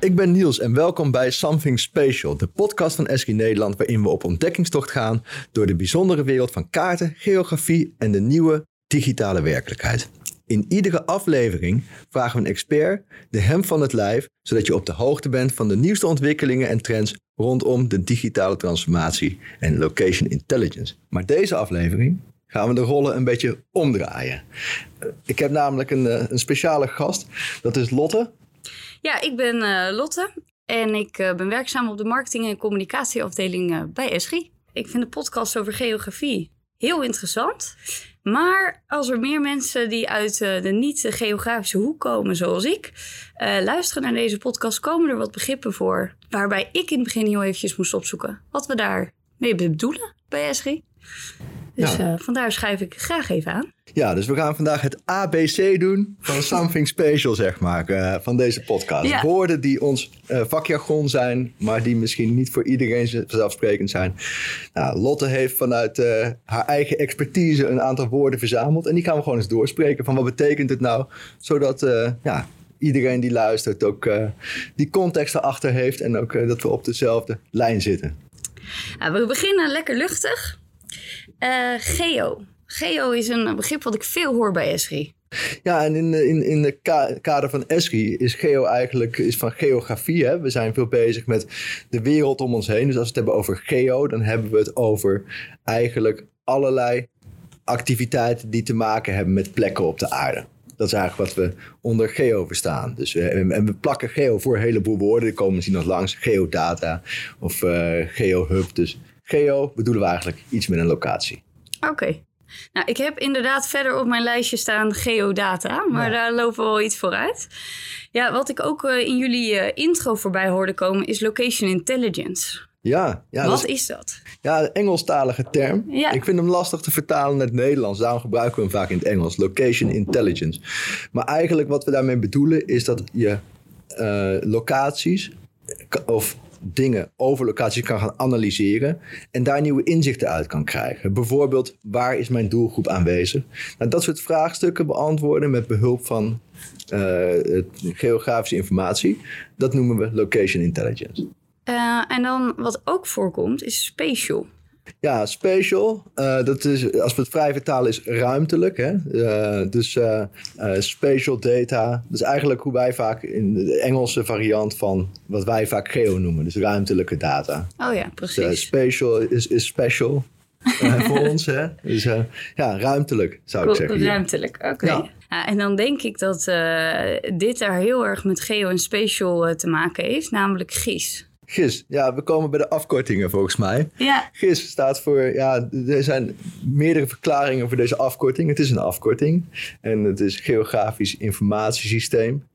Ik ben Niels en welkom bij Something Special, de podcast van Esri Nederland, waarin we op ontdekkingstocht gaan door de bijzondere wereld van kaarten, geografie en de nieuwe digitale werkelijkheid. In iedere aflevering vragen we een expert de hem van het lijf, zodat je op de hoogte bent van de nieuwste ontwikkelingen en trends rondom de digitale transformatie en location intelligence. Maar deze aflevering gaan we de rollen een beetje omdraaien. Ik heb namelijk een, eh, een speciale gast, dat is Lotte. Ja, ik ben uh, Lotte en ik uh, ben werkzaam op de marketing- en communicatieafdeling uh, bij Esri. Ik vind de podcast over geografie heel interessant. Maar als er meer mensen die uit de niet-geografische hoek komen, zoals ik, luisteren naar deze podcast, komen er wat begrippen voor. Waarbij ik in het begin heel eventjes moest opzoeken wat we daar mee bedoelen bij Esri. Dus ja. vandaar schrijf ik graag even aan. Ja, dus we gaan vandaag het ABC doen van Something Special, zeg maar, uh, van deze podcast. Ja. Woorden die ons uh, vakjargon zijn, maar die misschien niet voor iedereen vanzelfsprekend zijn. Nou, Lotte heeft vanuit uh, haar eigen expertise een aantal woorden verzameld. En die gaan we gewoon eens doorspreken van wat betekent het nou, zodat ja, iedereen die luistert ook die context erachter heeft en ook dat we op dezelfde lijn zitten. we beginnen lekker luchtig. Geo. Geo is een begrip wat ik veel hoor bij Esri. Ja, en in de, in, in de kader van Esri is geo eigenlijk is van geografie. Hè? We zijn veel bezig met de wereld om ons heen. Dus als we het hebben over geo, dan hebben we het over eigenlijk allerlei activiteiten die te maken hebben met plekken op de aarde. Dat is eigenlijk wat we onder geo verstaan. Dus, en we plakken geo voor een heleboel woorden. Die komen misschien nog langs. Geodata of uh, geohub. Dus geo bedoelen we eigenlijk iets met een locatie. Oké. Nou, ik heb inderdaad verder op mijn lijstje staan geodata, maar daar lopen we wel iets vooruit. Ja, wat ik ook uh, in jullie uh, intro voorbij hoorde komen is location intelligence. Ja, ja wat is, is, dat? Ja, een Engelstalige term. Ja. Ik vind hem lastig te vertalen naar het Nederlands. Daarom gebruiken we hem vaak in het Engels. Location intelligence. Maar eigenlijk wat we daarmee bedoelen is dat je uh, locaties of dingen over locaties kan gaan analyseren en daar nieuwe inzichten uit kan krijgen. Bijvoorbeeld, waar is mijn doelgroep aanwezig? Nou, dat soort vraagstukken beantwoorden met behulp van uh, geografische informatie. Dat noemen we location intelligence. Uh, en dan wat ook voorkomt is spatial. Ja, spatial, uh, dat is, als we het vrij vertalen, is ruimtelijk. Hè? Uh, dus uh, spatial data, dat is eigenlijk hoe wij vaak in de Engelse variant van wat wij vaak geo noemen. Dus ruimtelijke data. Oh ja, precies. Dus, spatial is, is special voor ons. Hè? Dus ja, ruimtelijk zou ik zeggen. Ruimtelijk, oké. Ja. Ja, en dan denk ik dat dit daar heel erg met geo en spatial te maken heeft, namelijk GIS. GIS, ja, we komen bij de afkortingen volgens mij. Ja. GIS staat voor, ja, er zijn meerdere verklaringen voor deze afkorting. Het is een afkorting en het is Geografisch Informatiesysteem.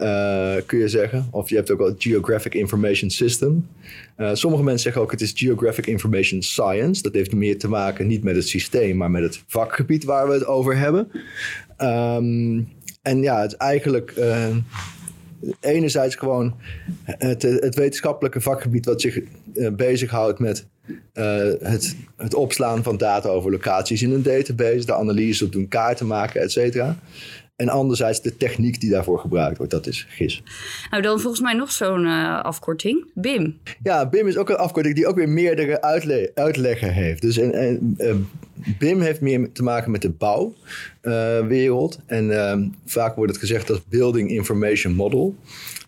Uh, kun je zeggen. Of je hebt ook wel Geographic Information System. Uh, sommige mensen zeggen ook het is Geographic Information Science. Dat heeft meer te maken niet met het systeem, maar met het vakgebied waar we het over hebben. Um, en ja, het is eigenlijk uh, enerzijds gewoon het, het, wetenschappelijke vakgebied wat zich uh, bezighoudt met uh, het, het opslaan van data over locaties in een database, de analyse op doen, kaarten maken, et cetera. En anderzijds de techniek die daarvoor gebruikt wordt, dat is GIS. Nou, dan volgens mij nog zo'n uh, afkorting, BIM. Ja, BIM is ook een afkorting die ook weer meerdere uitle uitleggen heeft. Dus en, en, uh, BIM heeft meer te maken met de bouwwereld. Uh, en ehm, vaak wordt het gezegd als Building Information Model.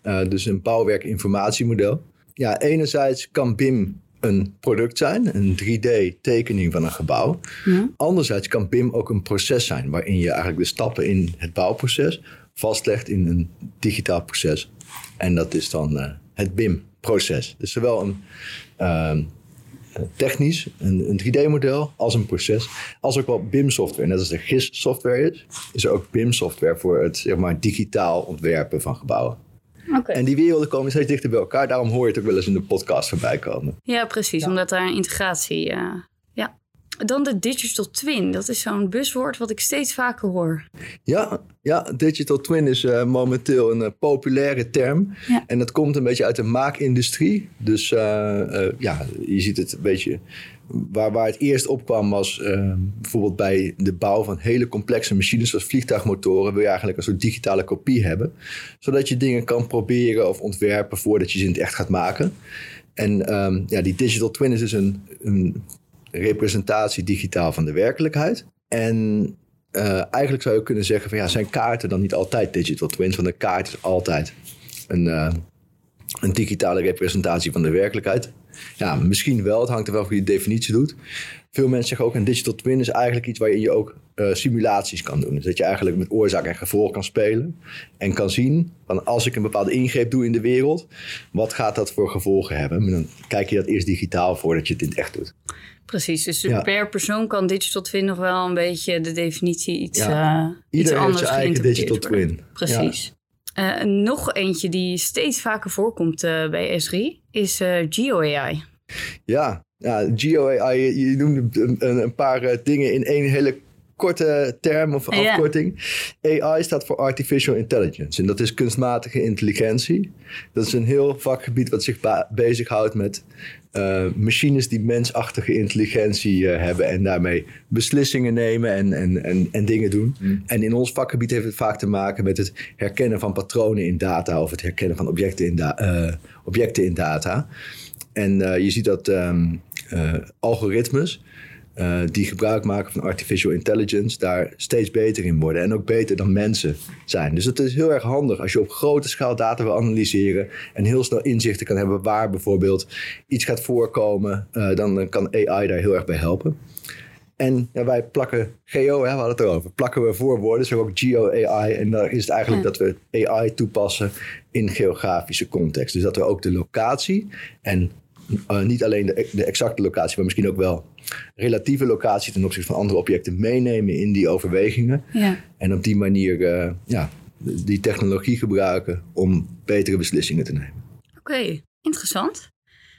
dus een bouwwerk-informatiemodel. Ja, enerzijds kan BIM een product zijn, een 3D-tekening van een gebouw. Ja. Anderzijds kan BIM ook een proces zijn, waarin je eigenlijk de stappen in het bouwproces vastlegt in een digitaal proces. En dat is dan uh, het BIM-proces. Dus zowel een uh, technisch, een, een 3D-model, als een proces, als ook wel BIM-software. Net als er GIS-software is, is er ook BIM-software voor het zeg maar, digitaal ontwerpen van gebouwen. Okay. En die werelden komen steeds dichter bij elkaar. Daarom hoor je het ook wel eens in de podcast voorbij komen. Ja, precies. Ja. Omdat daar een integratie... Uh, ja. Dan de digital twin. Dat is zo'n buswoord wat ik steeds vaker hoor. Ja, ja digital twin is uh, momenteel een uh, populaire term. Ja. En dat komt een beetje uit de maakindustrie. Dus ja, je ziet het een beetje waar, waar het eerst opkwam was uh, bijvoorbeeld bij de bouw van hele complexe machines zoals vliegtuigmotoren wil je eigenlijk een soort digitale kopie hebben. Zodat je dingen kan proberen of ontwerpen voordat je ze in het echt gaat maken. En um, ja, die digital twin is dus een, een representatie digitaal van de werkelijkheid. En uh, eigenlijk zou je kunnen zeggen van ja, zijn kaarten dan niet altijd digital twins? Want een kaart is altijd een, uh, een digitale representatie van de werkelijkheid. Ja, misschien wel. Het hangt er wel van je definitie doet. Veel mensen zeggen ook een digital twin is eigenlijk iets waarin je ook uh, simulaties kan doen. Dus dat je eigenlijk met oorzaak en gevolg kan spelen. En kan zien van als ik een bepaalde ingreep doe in de wereld, wat gaat dat voor gevolgen hebben? Dan kijk je dat eerst digitaal voordat je het in het echt doet. Precies, dus ja. per persoon kan digital twin nog wel een beetje de definitie iets, ja. uh, Ieder iets anders heeft zijn eigen digital twin. Precies. Ja. Uh, nog eentje die steeds vaker voorkomt uh, bij S3 is uh, GeoAI. Ja, ja GeoAI, je, noemde een, een paar dingen in één hele korte term of afkorting. AI staat voor Artificial Intelligence. En dat is kunstmatige intelligentie. Dat is een heel vakgebied wat zich bezighoudt met uh, machines die mensachtige intelligentie uh, hebben en daarmee beslissingen nemen en, en, en, en dingen doen. Mm. En in ons vakgebied heeft het vaak te maken met het herkennen van patronen in data of het herkennen van objecten in, da uh, objecten in data. En je ziet dat um, algoritmes uh, die gebruik maken van artificial intelligence daar steeds beter in worden. En ook beter dan mensen zijn. Dus het is heel erg handig als je op grote schaal data wil analyseren. En heel snel inzichten kan hebben waar bijvoorbeeld iets gaat voorkomen. Uh, dan kan AI daar heel erg bij helpen. En ja, wij plakken geo, hè, we hadden het erover, plakken we voorwoorden, zo ook geo-AI. En daar is het eigenlijk ja. dat we AI toepassen in geografische context. Dus dat we ook de locatie en uh, niet alleen de, de, exacte locatie, maar misschien ook wel relatieve locatie ten opzichte van andere objecten meenemen in die overwegingen. Ja. En op die manier uh, ja, die technologie gebruiken om betere beslissingen te nemen. Oké, okay, interessant.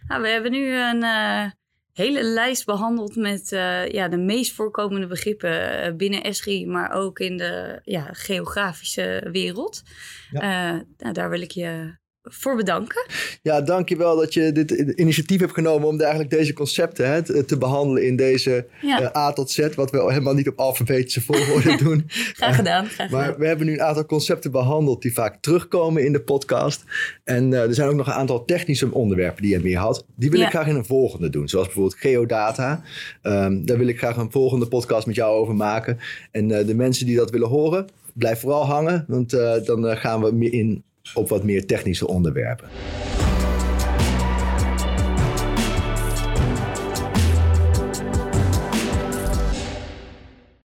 Nou, we hebben nu een uh, hele lijst behandeld met ja, de meest voorkomende begrippen binnen SRI, maar ook in de ja, geografische wereld. Ja. nou, daar wil ik je voor bedanken. Ja, dankjewel dat je dit initiatief hebt genomen om eigenlijk deze concepten hè, te, behandelen in deze ja. uh, A tot Z, wat we helemaal niet op alfabetische volgorde doen. graag gedaan. Graag maar gedaan. we hebben nu een aantal concepten behandeld die vaak terugkomen in de podcast. En uh, er zijn ook nog een aantal technische onderwerpen die je meer had. Die wil ja. ik graag in een volgende doen, zoals bijvoorbeeld geodata. Um, daar wil ik graag een volgende podcast met jou over maken. En uh, de mensen die dat willen horen, blijf vooral hangen, want dan gaan we meer in op wat meer technische onderwerpen.